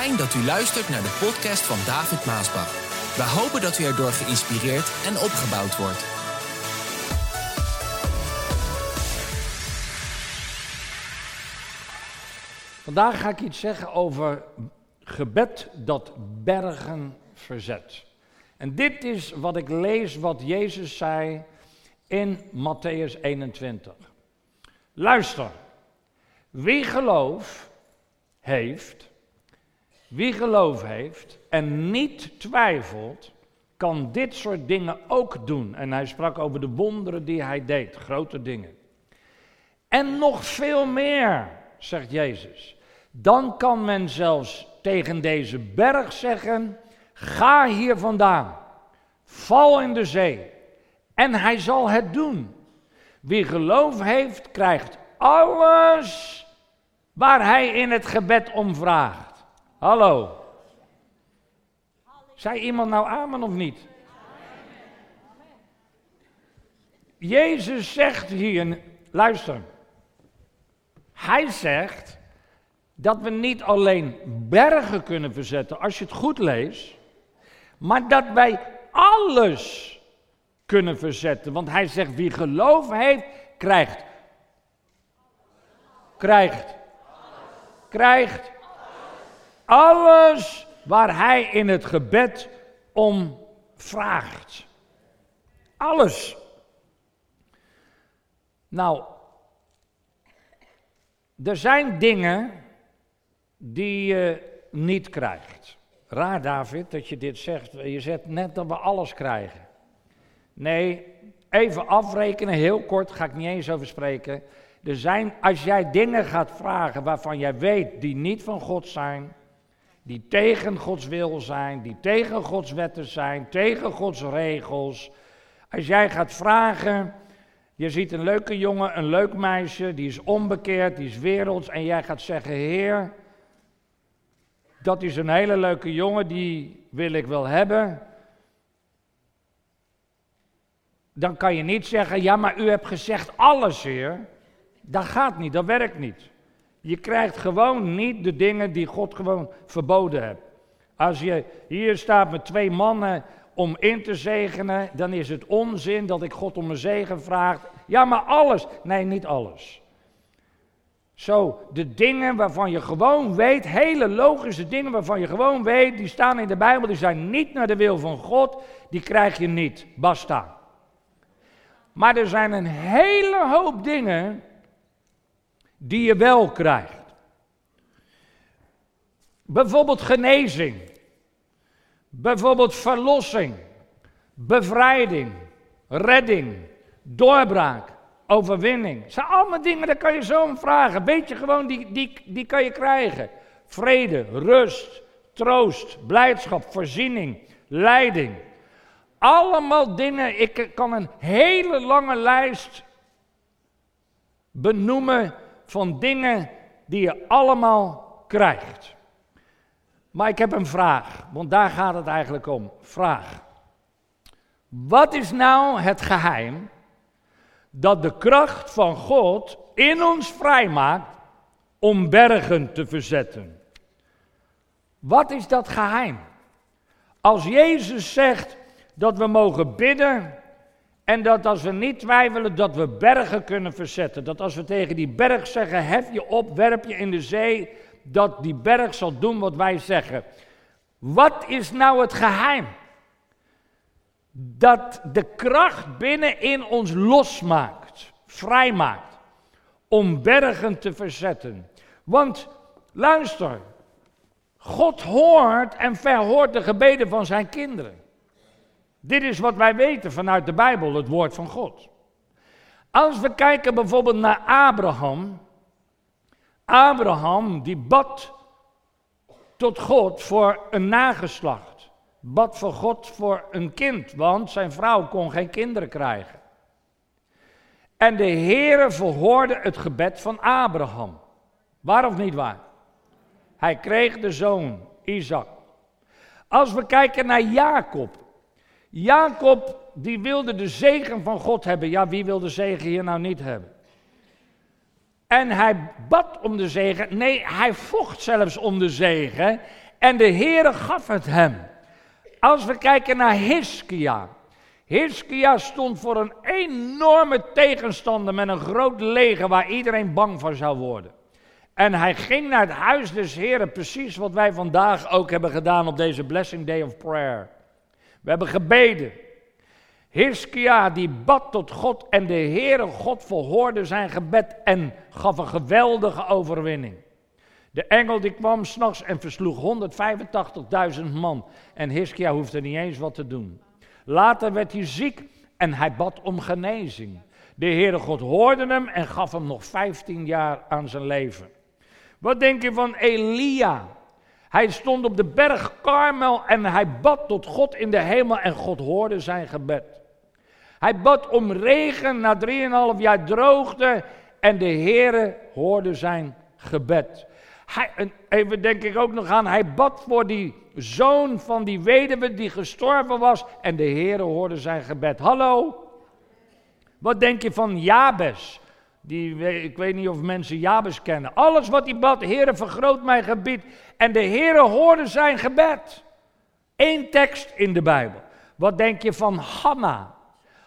Fijn dat u luistert naar de podcast van David Maasbach. We hopen dat u erdoor geïnspireerd en opgebouwd wordt. Vandaag ga ik iets zeggen over gebed dat bergen verzet. En dit is wat ik lees wat Jezus zei in Matthäus 21. Luister, wie geloof heeft, wie geloof heeft en niet twijfelt, kan dit soort dingen ook doen. En hij sprak over de wonderen die hij deed, grote dingen. En nog veel meer, zegt Jezus. Dan kan men zelfs tegen deze berg zeggen: Ga hier vandaan, val in de zee. En hij zal het doen. Wie geloof heeft, krijgt alles waar hij in het gebed om vraagt. Hallo. Zei iemand nou amen of niet? Jezus zegt hier, luister. Hij zegt dat we niet alleen bergen kunnen verzetten, als je het goed leest, maar dat wij alles kunnen verzetten. Want hij zegt, wie geloof heeft, krijgt. Krijgt. Krijgt. Alles waar hij in het gebed om vraagt. Alles. Nou, er zijn dingen die je niet krijgt. Raar, David, dat je dit zegt. Je zegt net dat we alles krijgen. Nee, even afrekenen, heel kort, ga ik niet eens over spreken. Er zijn, als jij dingen gaat vragen waarvan jij weet die niet van God zijn, die tegen Gods wil zijn, die tegen Gods wetten zijn, tegen Gods regels. Als jij gaat vragen, je ziet een leuke jongen, een leuk meisje, die is onbekeerd, die is werelds, en jij gaat zeggen, Heer, dat is een hele leuke jongen, die wil ik wel hebben. Dan kan je niet zeggen, ja, maar u hebt gezegd alles, Heer. Dat gaat niet, dat werkt niet. Je krijgt gewoon niet de dingen die God gewoon verboden heeft. Als je hier staat met twee mannen om in te zegenen, dan is het onzin dat ik God om een zegen vraag. Ja, maar alles. Nee, niet alles. Zo, de dingen waarvan je gewoon weet, hele logische dingen waarvan je gewoon weet, die staan in de Bijbel, die zijn niet naar de wil van God, die krijg je niet. Basta. Maar er zijn een hele hoop dingen die je wel krijgt. Bijvoorbeeld genezing. Bijvoorbeeld verlossing. Bevrijding. Redding. Doorbraak. Overwinning. Het zijn allemaal dingen, daar kan je zo om vragen. Weet je gewoon, die, die, die kan je krijgen. Vrede, rust, troost, blijdschap, voorziening, leiding. Allemaal dingen, ik kan een hele lange lijst benoemen van dingen die je allemaal krijgt. Maar ik heb een vraag, want daar gaat het eigenlijk om. Vraag. Wat is nou het geheim dat de kracht van God in ons vrijmaakt om bergen te verzetten? Wat is dat geheim? Als Jezus zegt dat we mogen bidden en dat als we niet twijfelen, dat we bergen kunnen verzetten. Dat als we tegen die berg zeggen, hef je op, werp je in de zee, dat die berg zal doen wat wij zeggen. Wat is nou het geheim? Dat de kracht binnenin ons losmaakt, vrijmaakt, om bergen te verzetten. Want luister, God hoort en verhoort de gebeden van zijn kinderen. Dit is wat wij weten vanuit de Bijbel, het woord van God. Als we kijken bijvoorbeeld naar Abraham. Abraham die bad tot God voor een nageslacht. Bad voor God voor een kind, want zijn vrouw kon geen kinderen krijgen. En de Heere verhoorde het gebed van Abraham. Waar of niet waar? Hij kreeg de zoon, Isaac. Als we kijken naar Jacob. Jacob die wilde de zegen van God hebben. Ja, wie wil de zegen hier nou niet hebben? En hij bad om de zegen. Nee, hij vocht zelfs om de zegen. En de Heere gaf het hem. Als we kijken naar Hiskia. Hiskia stond voor een enorme tegenstander met een groot leger waar iedereen bang van zou worden. En hij ging naar het huis des Heren, precies wat wij vandaag ook hebben gedaan op deze Blessing Day of Prayer. We hebben gebeden. Hiskia die bad tot God en de Heere God verhoorde zijn gebed en gaf een geweldige overwinning. De engel die kwam s'nachts en versloeg 185.000 man en Hiskia hoefde niet eens wat te doen. Later werd hij ziek en hij bad om genezing. De Heere God hoorde hem en gaf hem nog 15 jaar aan zijn leven. Wat denk je van Elia? Hij stond op de berg Karmel en hij bad tot God in de hemel en God hoorde zijn gebed. Hij bad om regen na 3,5 jaar droogte en de Heere hoorde zijn gebed. Hij, even denk ik ook nog aan, hij bad voor die zoon van die weduwe die gestorven was en de Heere hoorde zijn gebed. Hallo? Wat denk je van Jabes? Die, ik weet niet of mensen Jabes kennen. Alles wat hij bad, Heere vergroot mijn gebied. En de Heere hoorde zijn gebed. Eén tekst in de Bijbel. Wat denk je van Hanna?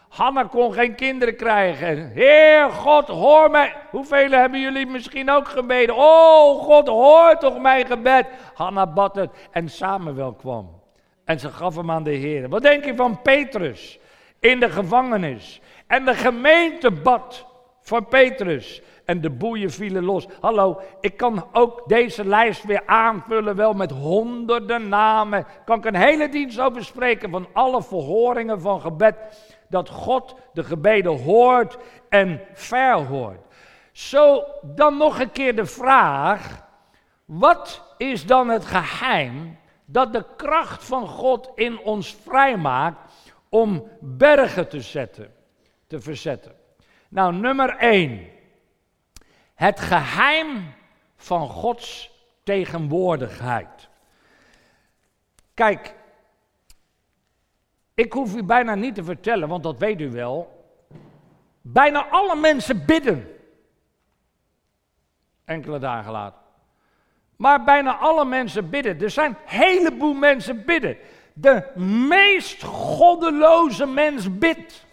Hanna kon geen kinderen krijgen. Heer God, hoor mij. Hoeveel hebben jullie misschien ook gebeden? Oh God, hoor toch mijn gebed. Hanna bad het en Samuel kwam. En ze gaf hem aan de Heer. Wat denk je van Petrus in de gevangenis? En de gemeente bad voor Petrus. En de boeien vielen los. Hallo, ik kan ook deze lijst weer aanvullen, wel met honderden namen. Kan ik een hele dienst over spreken van alle verhoringen van gebed dat God de gebeden hoort en verhoort. Zo dan nog een keer de vraag: wat is dan het geheim dat de kracht van God in ons vrijmaakt om bergen te zetten, te verzetten? Nou, nummer 1. Het geheim van Gods tegenwoordigheid. Kijk, ik hoef u bijna niet te vertellen, want dat weet u wel. Bijna alle mensen bidden. Enkele dagen later. Maar bijna alle mensen bidden. Er zijn een heleboel mensen bidden. De meest goddeloze mens bidt.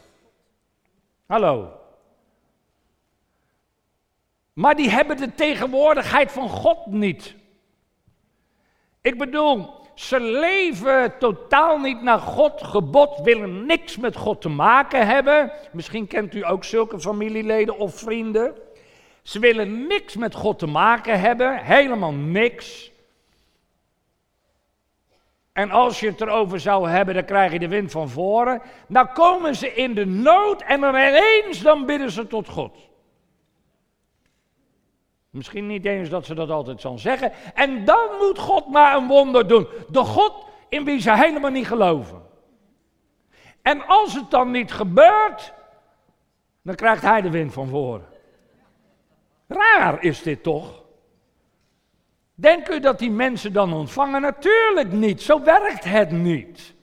Hallo. Maar die hebben de tegenwoordigheid van God niet. Ik bedoel, ze leven totaal niet naar God gebod, willen niks met God te maken hebben. Misschien kent u ook zulke familieleden of vrienden. Ze willen niks met God te maken hebben, helemaal niks. En als je het erover zou hebben, dan krijg je de wind van voren. Dan komen ze in de nood en dan ineens dan bidden ze tot God. Misschien niet eens dat ze dat altijd zal zeggen. En dan moet God maar een wonder doen. De God in wie ze helemaal niet geloven. En als het dan niet gebeurt, dan krijgt hij de wind van voren. Raar is dit toch? Denkt u dat die mensen dan ontvangen? Natuurlijk niet. Zo werkt het niet.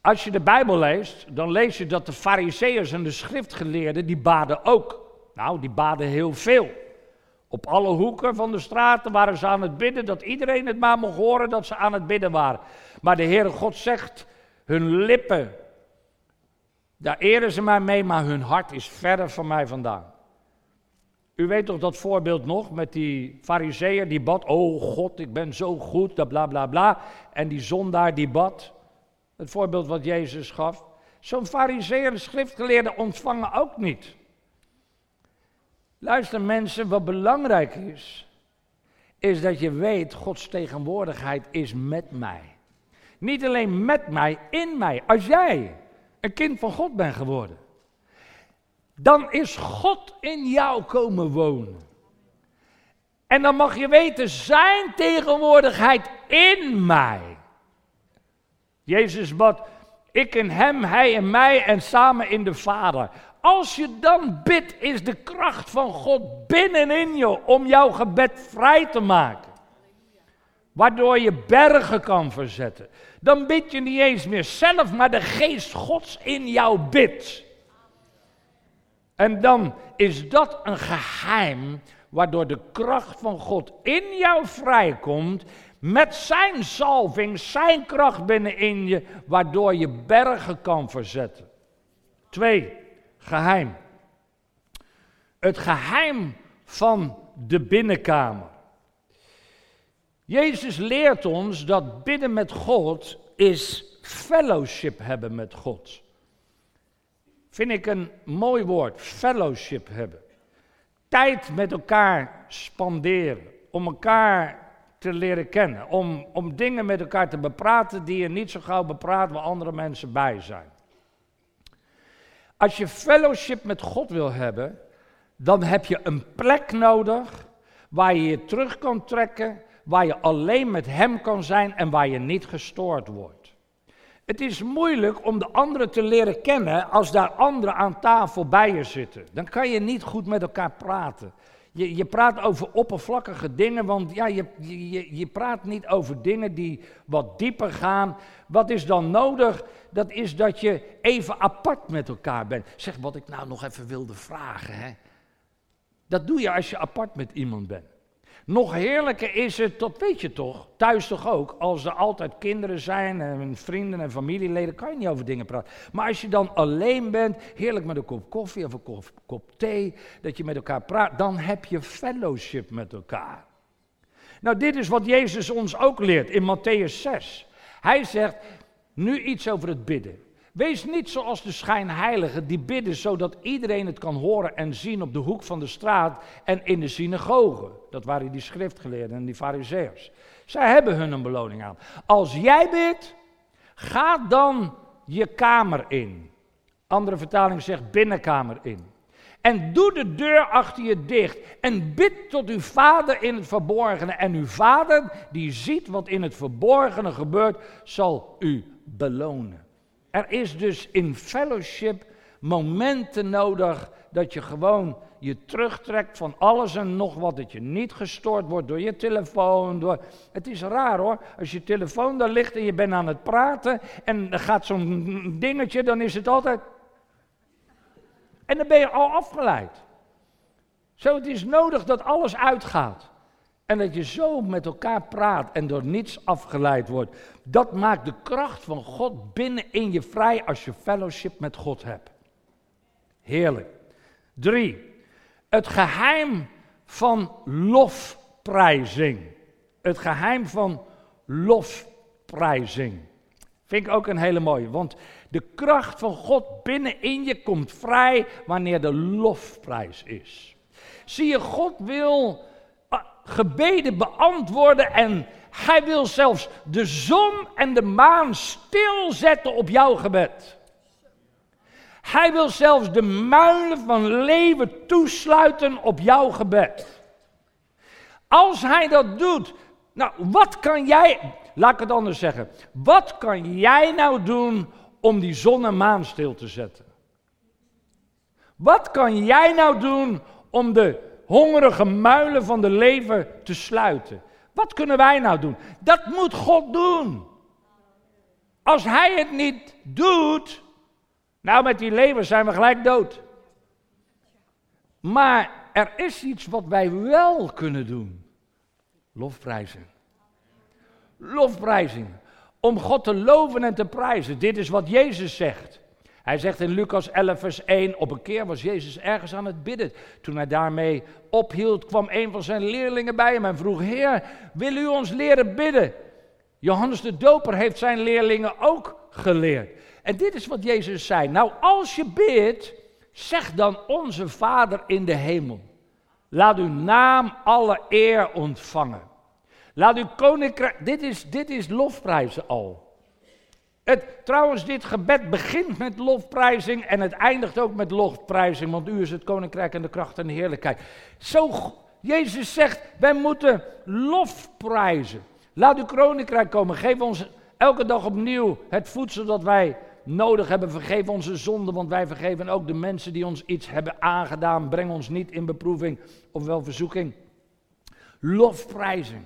Als je de Bijbel leest, dan lees je dat de Fariseeërs en de schriftgeleerden, die baden ook. Nou, die baden heel veel. Op alle hoeken van de straten waren ze aan het bidden, dat iedereen het maar mocht horen dat ze aan het bidden waren. Maar de Heere God zegt, hun lippen, daar eren ze mij mee, maar hun hart is verder van mij vandaan. U weet toch dat voorbeeld nog met die fariseer die bad, oh God, ik ben zo goed, dat bla bla bla. En die zondaar die bad, het voorbeeld wat Jezus gaf. Zo'n fariseer schriftgeleerde ontvangen ook niet. Luister mensen, wat belangrijk is, is dat je weet, Gods tegenwoordigheid is met mij. Niet alleen met mij, in mij. Als jij een kind van God bent geworden, dan is God in jou komen wonen. En dan mag je weten, zijn tegenwoordigheid in mij. Jezus bad, ik in hem, hij in mij en samen in de Vader. Als je dan bidt, is de kracht van God binnenin je om jouw gebed vrij te maken. Waardoor je bergen kan verzetten. Dan bid je niet eens meer zelf, maar de geest Gods in jou bidt. En dan is dat een geheim waardoor de kracht van God in jou vrijkomt, met zijn salving, zijn kracht binnenin je, waardoor je bergen kan verzetten. Twee, geheim. Het geheim van de binnenkamer. Jezus leert ons dat bidden met God is fellowship hebben met God. Vind ik een mooi woord, fellowship hebben. Tijd met elkaar spanderen, om elkaar te leren kennen, om, om dingen met elkaar te bepraten die je niet zo gauw bepraat waar andere mensen bij zijn. Als je fellowship met God wil hebben, dan heb je een plek nodig waar je je terug kan trekken, waar je alleen met Hem kan zijn en waar je niet gestoord wordt. Het is moeilijk om de anderen te leren kennen als daar anderen aan tafel bij je zitten. Dan kan je niet goed met elkaar praten. Je, je praat over oppervlakkige dingen, want ja, je, je, je praat niet over dingen die wat dieper gaan. Wat is dan nodig? Dat is dat je even apart met elkaar bent. Zeg wat ik nou nog even wilde vragen. Hè? Dat doe je als je apart met iemand bent. Nog heerlijker is het, dat weet je toch, thuis toch ook, als er altijd kinderen zijn en vrienden en familieleden, kan je niet over dingen praten. Maar als je dan alleen bent, heerlijk met een kop koffie of een kop, kop thee, dat je met elkaar praat, dan heb je fellowship met elkaar. Nou, dit is wat Jezus ons ook leert in Matthäus 6. Hij zegt nu iets over het bidden. Wees niet zoals de schijnheiligen die bidden zodat iedereen het kan horen en zien op de hoek van de straat en in de synagoge. Dat waren die schriftgeleerden en die fariseërs. Zij hebben hun een beloning aan. Als jij bidt, ga dan je kamer in. Andere vertaling zegt binnenkamer in. En doe de deur achter je dicht. En bid tot uw vader in het verborgene. En uw vader, die ziet wat in het verborgene gebeurt, zal u belonen. Er is dus in fellowship momenten nodig dat je gewoon je terugtrekt van alles en nog wat. Dat je niet gestoord wordt door je telefoon. Door... Het is raar hoor, als je telefoon daar ligt en je bent aan het praten en er gaat zo'n dingetje, dan is het altijd... En dan ben je al afgeleid. Zo, het is nodig dat alles uitgaat. En dat je zo met elkaar praat en door niets afgeleid wordt. Dat maakt de kracht van God binnen in je vrij als je fellowship met God hebt. Heerlijk. Drie. Het geheim van lofprijzing. Het geheim van lofprijzing. Vind ik ook een hele mooie. Want de kracht van God binnenin je komt vrij wanneer de lofprijs is. Zie je, God wil gebeden beantwoorden en hij wil zelfs de zon en de maan stilzetten op jouw gebed. Hij wil zelfs de muilen van leven toesluiten op jouw gebed. Als hij dat doet, nou wat kan jij, laat ik het anders zeggen, wat kan jij nou doen om die zon en maan stil te zetten? Wat kan jij nou doen om de hongerige muilen van de leven te sluiten. Wat kunnen wij nou doen? Dat moet God doen. Als Hij het niet doet, nou met die leven zijn we gelijk dood. Maar er is iets wat wij wel kunnen doen. Lofprijzen. Lofprijzing. Om God te loven en te prijzen. Dit is wat Jezus zegt. Hij zegt in Lucas 11, vers 1, op een keer was Jezus ergens aan het bidden. Toen hij daarmee ophield, kwam een van zijn leerlingen bij hem en vroeg, Heer, wil u ons leren bidden? Johannes de Doper heeft zijn leerlingen ook geleerd. En dit is wat Jezus zei. Nou, als je bidt, zeg dan onze Vader in de hemel. Laat uw naam alle eer ontvangen. Laat uw koninkrijk, dit is, dit is lofprijzen al. Het, trouwens, dit gebed begint met lofprijzing en het eindigt ook met lofprijzing, want u is het koninkrijk en de kracht en de heerlijkheid. Zo, Jezus zegt, wij moeten lofprijzen. Laat uw koninkrijk komen. Geef ons elke dag opnieuw het voedsel dat wij nodig hebben. Vergeef onze zonden, want wij vergeven ook de mensen die ons iets hebben aangedaan. Breng ons niet in beproeving of wel verzoeking. Lofprijzing.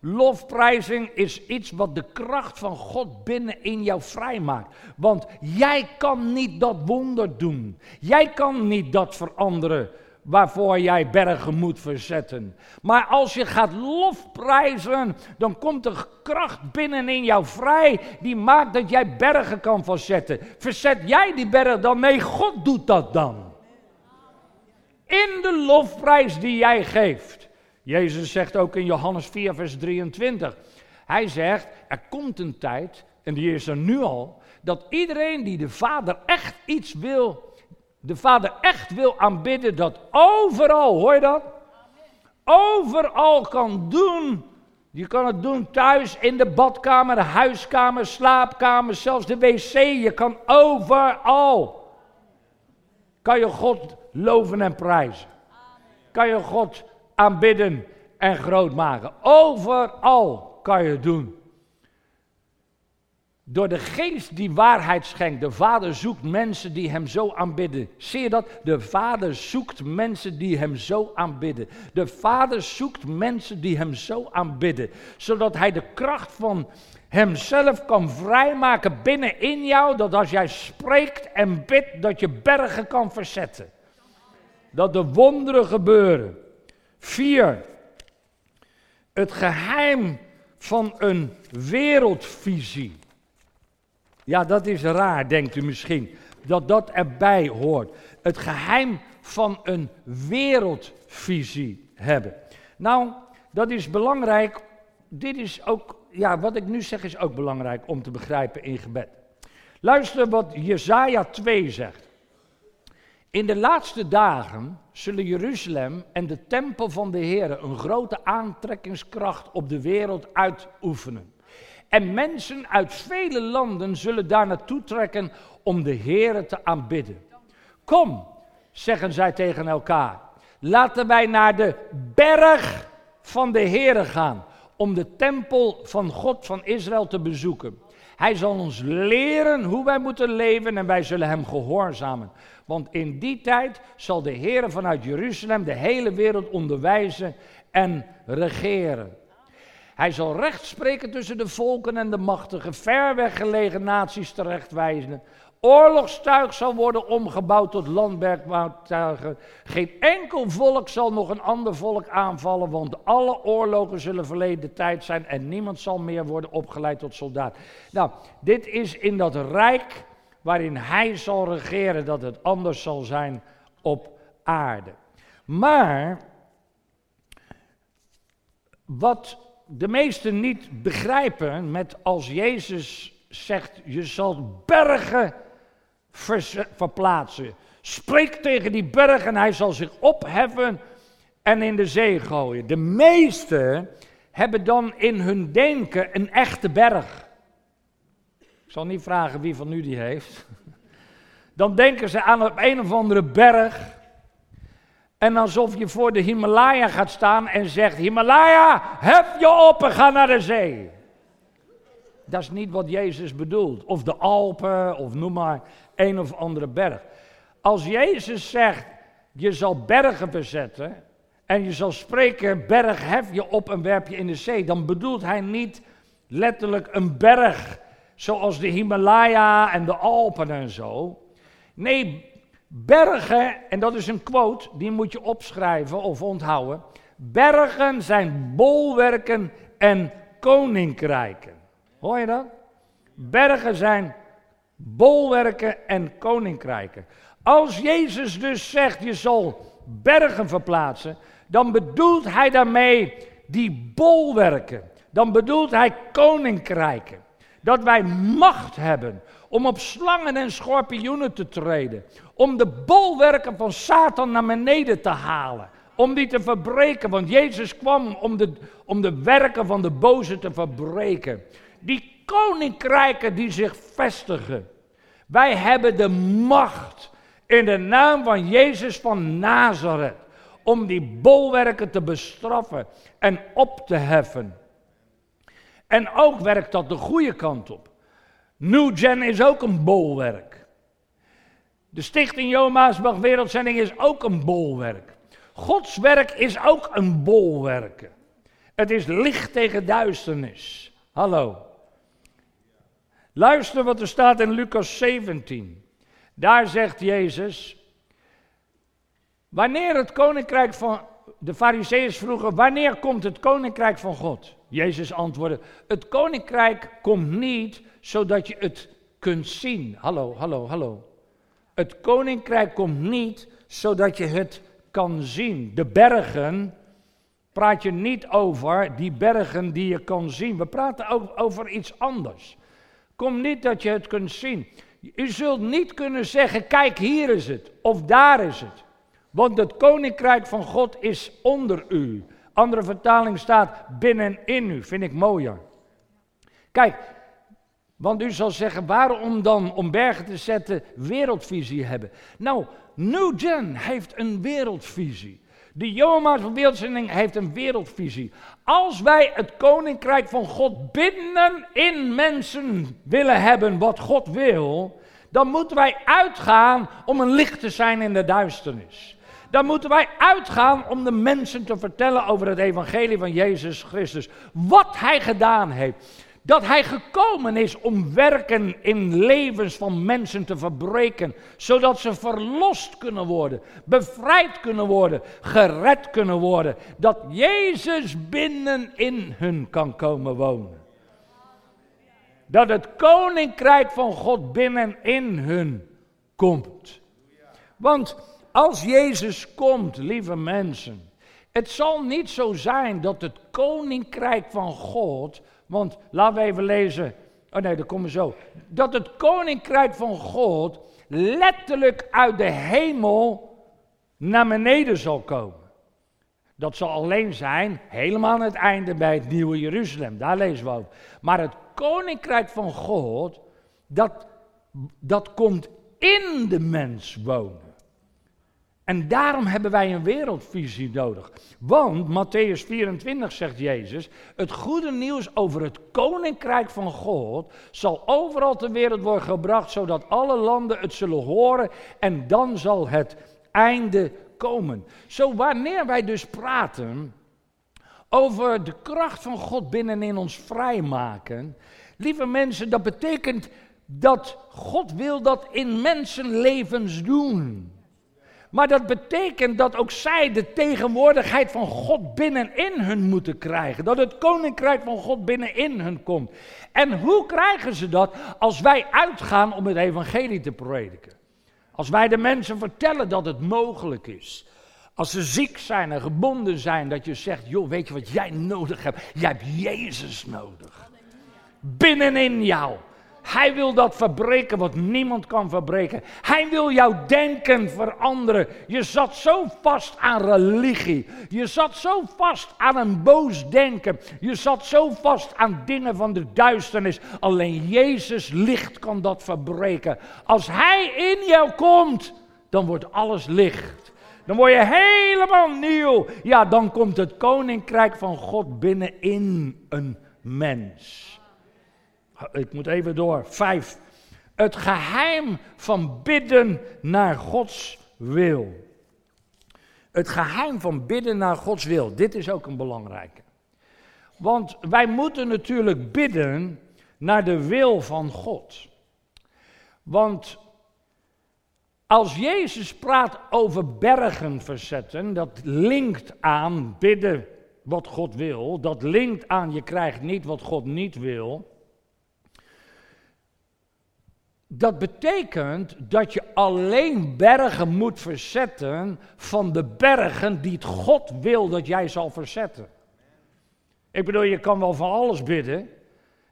Lofprijzing is iets wat de kracht van God binnen in jou vrijmaakt. Want jij kan niet dat wonder doen. Jij kan niet dat veranderen waarvoor jij bergen moet verzetten. Maar als je gaat lofprijzen, dan komt er kracht binnen in jou vrij die maakt dat jij bergen kan verzetten. Verzet jij die berg dan? Nee, God doet dat dan. In de lofprijs die jij geeft. Jezus zegt ook in Johannes 4, vers 23. Hij zegt, er komt een tijd, en die is er nu al, dat iedereen die de Vader echt iets wil, de Vader echt wil aanbidden, dat overal, hoor je dat? Overal kan doen. Je kan het doen thuis, in de badkamer, de huiskamer, slaapkamer, zelfs de wc. Je kan overal. Kan je God loven en prijzen. Kan je God aanbidden en groot maken. Overal kan je het doen. Door de geest die waarheid schenkt. De Vader zoekt mensen die Hem zo aanbidden. Zie je dat? De Vader zoekt mensen die Hem zo aanbidden. De Vader zoekt mensen die Hem zo aanbidden. Zodat Hij de kracht van Hemzelf kan vrijmaken binnenin jou. Dat als jij spreekt en bidt, dat je bergen kan verzetten. Dat de wonderen gebeuren. Vier. Het geheim van een wereldvisie. Ja, dat is raar, denkt u misschien, dat dat erbij hoort. Het geheim van een wereldvisie hebben. Nou, dat is belangrijk. Dit is ook, ja, wat ik nu zeg is ook belangrijk om te begrijpen in gebed. Luister wat Jesaja 2 zegt. In de laatste dagen zullen Jeruzalem en de tempel van de Heer een grote aantrekkingskracht op de wereld uitoefenen. En mensen uit vele landen zullen daar naartoe trekken om de Heer te aanbidden. Kom, zeggen zij tegen elkaar, laten wij naar de berg van de Heer gaan om de tempel van God van Israël te bezoeken. Hij zal ons leren hoe wij moeten leven en wij zullen hem gehoorzamen. Want in die tijd zal de Heer vanuit Jeruzalem de hele wereld onderwijzen en regeren. Hij zal recht spreken tussen de volken en de machtigen, ver weggelegen naties terechtwijzen. Oorlogstuig zal worden omgebouwd tot landwerktuigen. Geen enkel volk zal nog een ander volk aanvallen, want alle oorlogen zullen verleden tijd zijn en niemand zal meer worden opgeleid tot soldaat. Nou, dit is in dat rijk waarin hij zal regeren, dat het anders zal zijn op aarde. Maar wat de meesten niet begrijpen met als Jezus zegt, je zal bergen verplaatsen. Spreek tegen die berg en hij zal zich opheffen en in de zee gooien. De meesten hebben dan in hun denken een echte berg. Ik zal niet vragen wie van u die heeft. Dan denken ze aan op een of andere berg. En alsof je voor de Himalaya gaat staan en zegt: Himalaya, hef je op en ga naar de zee. Dat is niet wat Jezus bedoelt. Of de Alpen, of noem maar een of andere berg. Als Jezus zegt: Je zal bergen bezetten. En je zal spreken: Berg, hef je op en werp je in de zee. Dan bedoelt hij niet letterlijk een berg. Zoals de Himalaya en de Alpen en zo. Nee, bergen, en dat is een quote, die moet je opschrijven of onthouden. Bergen zijn bolwerken en koninkrijken. Hoor je dat? Bergen zijn bolwerken en koninkrijken. Als Jezus dus zegt, je zal bergen verplaatsen, dan bedoelt hij daarmee die bolwerken. Dan bedoelt hij koninkrijken. Dat wij macht hebben om op slangen en schorpioenen te treden. Om de bolwerken van Satan naar beneden te halen. Om die te verbreken. Want Jezus kwam om de, om de werken van de boze te verbreken. Die koninkrijken die zich vestigen. Wij hebben de macht in de naam van Jezus van Nazareth. Om die bolwerken te bestraffen en op te heffen. En ook werkt dat de goede kant op. New Gen is ook een bolwerk. De Stichting Jo Maasbach Wereldzending is ook een bolwerk. Gods werk is ook een bolwerk. Het is licht tegen duisternis. Hallo. Luister wat er staat in Lucas 17. Daar zegt Jezus: Wanneer het koninkrijk van de Farizeeën vroegen: wanneer komt het koninkrijk van God? Jezus antwoordde: Het koninkrijk komt niet zodat je het kunt zien. Hallo, hallo, hallo. Het koninkrijk komt niet zodat je het kan zien. De bergen praat je niet over, die bergen die je kan zien. We praten ook over iets anders. Kom niet dat je het kunt zien. U zult niet kunnen zeggen, kijk hier is het, of daar is het. Want het koninkrijk van God is onder u. Andere vertaling staat binnenin u, vind ik mooier. Kijk, want u zal zeggen, waarom dan om bergen te zetten wereldvisie hebben? Nou, New Gen heeft een wereldvisie. De Johannes van Wereldzending heeft een wereldvisie. Als wij het koninkrijk van God binnen in mensen willen hebben wat God wil, dan moeten wij uitgaan om een licht te zijn in de duisternis. Dan moeten wij uitgaan om de mensen te vertellen over het evangelie van Jezus Christus. Wat hij gedaan heeft. Dat hij gekomen is om werken in levens van mensen te verbreken, zodat ze verlost kunnen worden, bevrijd kunnen worden, gered kunnen worden. Dat Jezus binnen in hun kan komen wonen. Dat het koninkrijk van God binnen in hun komt. Want als Jezus komt, lieve mensen, het zal niet zo zijn dat het koninkrijk van God want laten we even lezen. Oh nee, dat we zo. Dat het koninkrijk van God letterlijk uit de hemel naar beneden zal komen. Dat zal alleen zijn helemaal aan het einde bij het nieuwe Jeruzalem. Daar lezen we over. Maar het koninkrijk van God, dat, dat komt in de mens wonen. En daarom hebben wij een wereldvisie nodig. Want Matthäus 24 zegt Jezus: Het goede nieuws over het koninkrijk van God zal overal ter wereld worden gebracht, zodat alle landen het zullen horen en dan zal het einde komen. Zo wanneer wij dus praten over de kracht van God binnenin ons vrijmaken, lieve mensen, dat betekent dat God wil dat in mensenlevens doen. Maar dat betekent dat ook zij de tegenwoordigheid van God binnenin hun moeten krijgen. Dat het koninkrijk van God binnenin hun komt. En hoe krijgen ze dat? Als wij uitgaan om het evangelie te prediken. Als wij de mensen vertellen dat het mogelijk is. Als ze ziek zijn en gebonden zijn, dat je zegt: joh, weet je wat jij nodig hebt? Jij hebt Jezus nodig. Binnenin jou. Hij wil dat verbreken wat niemand kan verbreken. Hij wil jouw denken veranderen. Je zat zo vast aan religie. Je zat zo vast aan een boos denken. Je zat zo vast aan dingen van de duisternis. Alleen Jezus licht kan dat verbreken. Als Hij in jou komt, dan wordt alles licht. Dan word je helemaal nieuw. Ja, dan komt het koninkrijk van God binnenin een mens. Ik moet even door. Vijf. Het geheim van bidden naar Gods wil. Het geheim van bidden naar Gods wil. Dit is ook een belangrijke. Want wij moeten natuurlijk bidden naar de wil van God. Want als Jezus praat over bergen verzetten, dat linkt aan bidden wat God wil. Dat linkt aan je krijgt niet wat God niet wil. Dat betekent dat je alleen bergen moet verzetten van de bergen die God wil dat jij zal verzetten. Ik bedoel, je kan wel van alles bidden.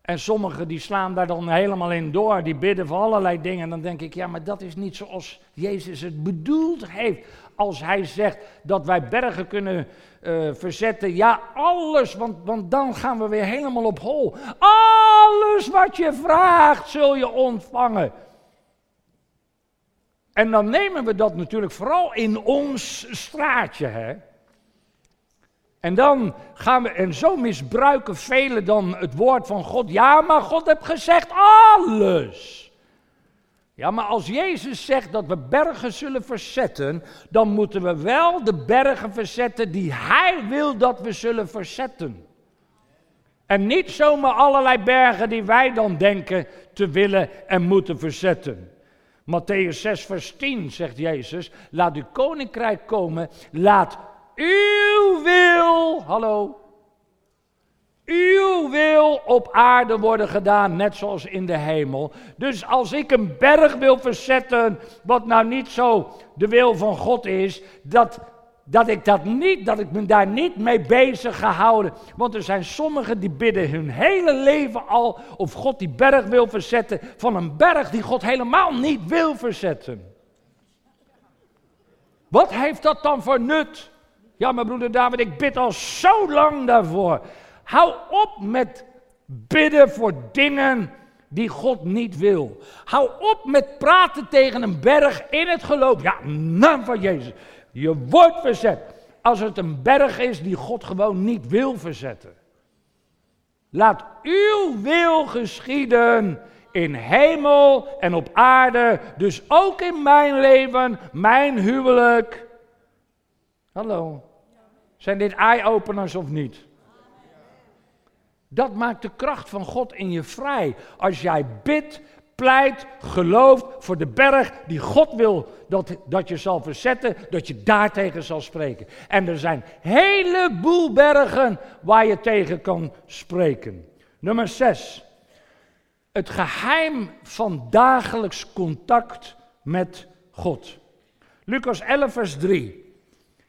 En sommigen die slaan daar dan helemaal in door, die bidden voor allerlei dingen. En dan denk ik, ja, maar dat is niet zoals Jezus het bedoeld heeft. Als hij zegt dat wij bergen kunnen uh, verzetten. Ja, alles, want, want dan gaan we weer helemaal op hol. Alles wat je vraagt, zul je ontvangen. En dan nemen we dat natuurlijk vooral in ons straatje, hè. En dan gaan we, en zo misbruiken velen dan het woord van God. Ja, maar God heeft gezegd alles. Ja, maar als Jezus zegt dat we bergen zullen verzetten, dan moeten we wel de bergen verzetten die Hij wil dat we zullen verzetten. En niet zomaar allerlei bergen die wij dan denken te willen en moeten verzetten. Matthäus 6, vers 10 zegt Jezus, laat uw koninkrijk komen, laat uw wil, hallo, uw wil op aarde worden gedaan, net zoals in de hemel. Dus als ik een berg wil verzetten, wat nou niet zo de wil van God is, dat, dat ik dat niet, dat ik me daar niet mee bezig gehouden. Want er zijn sommigen die bidden hun hele leven al of God die berg wil verzetten van een berg die God helemaal niet wil verzetten. Wat heeft dat dan voor nut? Ja, mijn broeder David, ik bid al zo lang daarvoor. Hou op met bidden voor dingen die God niet wil. Hou op met praten tegen een berg in het geloof. Ja, naam van Jezus. Je wordt verzet. Als het een berg is die God gewoon niet wil verzetten. Laat uw wil geschieden in hemel en op aarde. Dus ook in mijn leven, mijn huwelijk. Hallo. Zijn dit eye-openers of niet? Dat maakt de kracht van God in je vrij. Als jij bidt, pleit, gelooft voor de berg die God wil dat, dat je zal verzetten, dat je daartegen zal spreken. En er zijn heleboel bergen waar je tegen kan spreken. Nummer 6. Het geheim van dagelijks contact met God. Lucas 11, vers 3.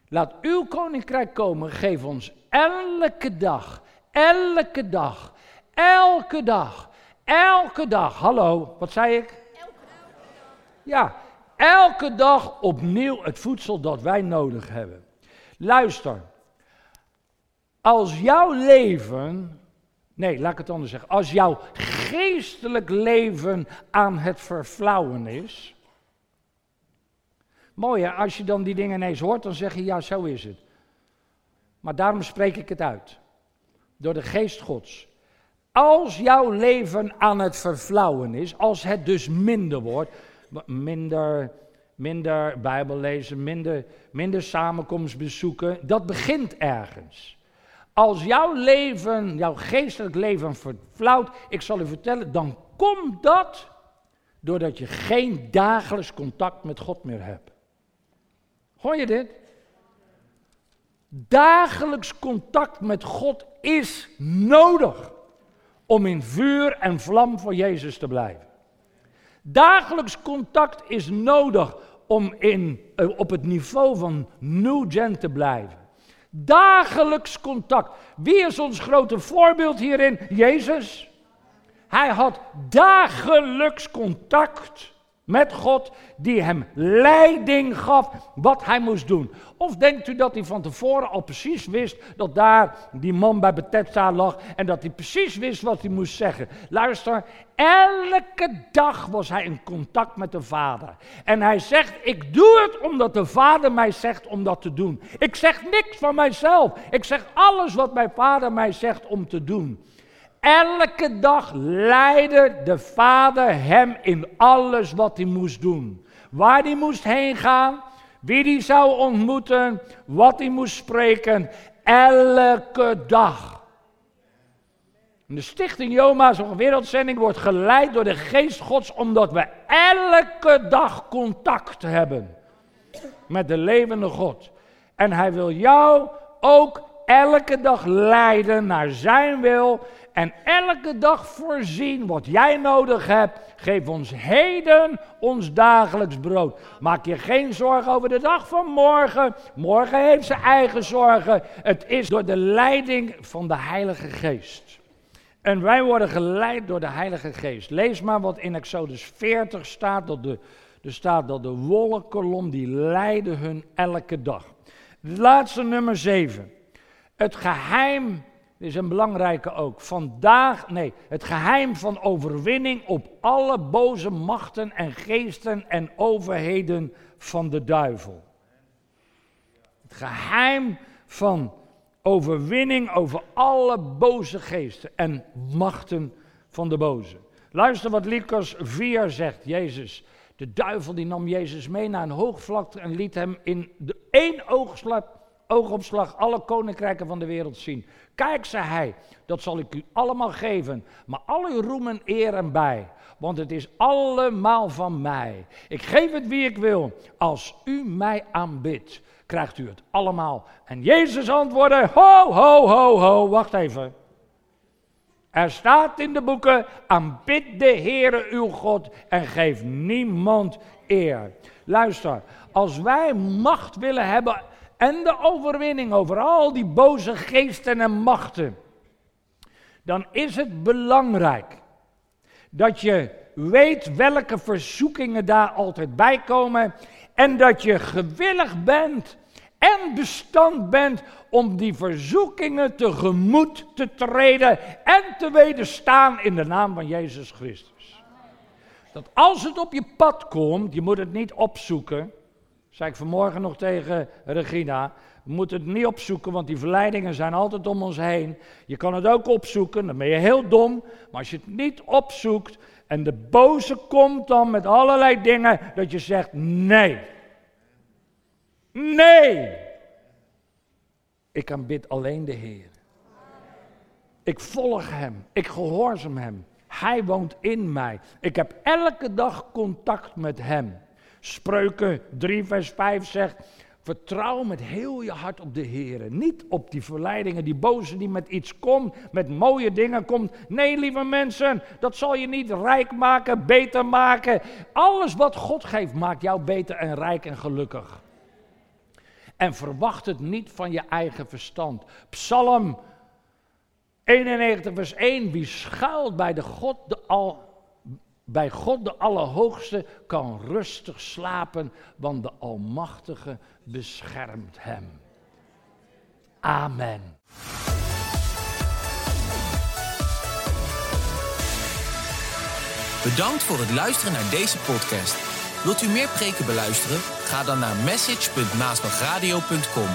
Laat uw koninkrijk komen, geef ons elke dag Elke dag. Elke dag. Elke dag. Hallo, wat zei ik? Elke dag. Ja, elke dag opnieuw het voedsel dat wij nodig hebben. Luister. Als jouw leven. Nee, laat ik het anders zeggen. Als jouw geestelijk leven aan het verflauwen is. Mooi als je dan die dingen ineens hoort, dan zeg je ja, zo is het. Maar daarom spreek ik het uit door de geest Gods. Als jouw leven aan het verflauwen is, als het dus minder wordt, minder, minder Bijbel lezen, minder, minder samenkomstbezoeken, dat begint ergens. Als jouw leven, jouw geestelijk leven verflauwt, ik zal u vertellen, dan komt dat doordat je geen dagelijks contact met God meer hebt. Hoor je dit? Dagelijks contact met God is nodig om in vuur en vlam voor Jezus te blijven. Dagelijks contact is nodig om in, eh, op het niveau van New Gen te blijven. Dagelijks contact. Wie is ons grote voorbeeld hierin? Jezus. Hij had dagelijks contact met God die hem leiding gaf wat hij moest doen. Of denkt u dat hij van tevoren al precies wist dat daar die man bij Bethesda lag en dat hij precies wist wat hij moest zeggen? Luister, elke dag was hij in contact met de Vader. En hij zegt, ik doe het omdat de Vader mij zegt om dat te doen. Ik zeg niks van mijzelf. Ik zeg alles wat mijn Vader mij zegt om te doen. Elke dag leidde de vader hem in alles wat hij moest doen. Waar hij moest heen gaan, wie hij zou ontmoeten, wat hij moest spreken. Elke dag. De stichting Joma, zo'n wereldzending, wordt geleid door de geest gods, omdat we elke dag contact hebben met de levende God. En hij wil jou ook elke dag leiden naar zijn wil en elke dag voorzien wat jij nodig hebt. Geef ons heden ons dagelijks brood. Maak je geen zorgen over de dag van morgen. Morgen heeft zijn eigen zorgen. Het is door de leiding van de Heilige Geest. En wij worden geleid door de Heilige Geest. Lees maar wat in Exodus 40 staat. Dat de, er staat dat de wolkenkolom die leiden hun elke dag. laatste nummer 7. Het geheim is een belangrijke ook. Vandaag, nee, het geheim van overwinning op alle boze machten en geesten en overheden van de duivel. Het geheim van overwinning over alle boze geesten en machten van de boze. Luister wat Lucas 4 zegt, Jezus. De duivel die nam Jezus mee naar een hoogvlakte en liet hem in de één oogslap oogopslag alle koninkrijken van de wereld zien. Kijk, zei hij, dat zal ik u allemaal geven, maar al uw roem en eer bij, want het is allemaal van mij. Ik geef het wie ik wil. Als u mij aanbidt, krijgt u het allemaal. En Jezus antwoordde, ho, ho, ho, ho, wacht even. Er staat in de boeken, aanbid de Heere uw God en geef niemand eer. Luister, als wij macht willen hebben en de overwinning over al die boze geesten en machten, dan is het belangrijk dat je weet welke verzoekingen daar altijd bij komen en dat je gewillig bent en bestand bent om die verzoekingen tegemoet te treden en te wederstaan in de naam van Jezus Christus. Dat als het op je pad komt, je moet het niet opzoeken. Zei ik vanmorgen nog tegen Regina. We moeten het niet opzoeken, want die verleidingen zijn altijd om ons heen. Je kan het ook opzoeken, dan ben je heel dom. Maar als je het niet opzoekt en de boze komt dan met allerlei dingen, dat je zegt nee. Nee. Ik aanbid alleen de Heer. Ik volg Hem. Ik gehoorzaam Hem. Hij woont in mij. Ik heb elke dag contact met Hem. Spreuken 3, vers 5 zegt: Vertrouw met heel je hart op de Heer. Niet op die verleidingen, die boze die met iets komt, met mooie dingen komt. Nee, lieve mensen, dat zal je niet rijk maken, beter maken. Alles wat God geeft, maakt jou beter en rijk en gelukkig. En verwacht het niet van je eigen verstand. Psalm 91, vers 1. Wie schuilt bij, de God, de al, bij God de Allerhoogste kan rustig slapen, want de Almachtige beschermt hem. Amen. Bedankt voor het luisteren naar deze podcast. Wilt u meer preken beluisteren? Ga dan naar message.maasbachradio.com.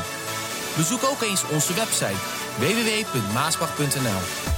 Bezoek ook eens onze website www.maasbach.nl.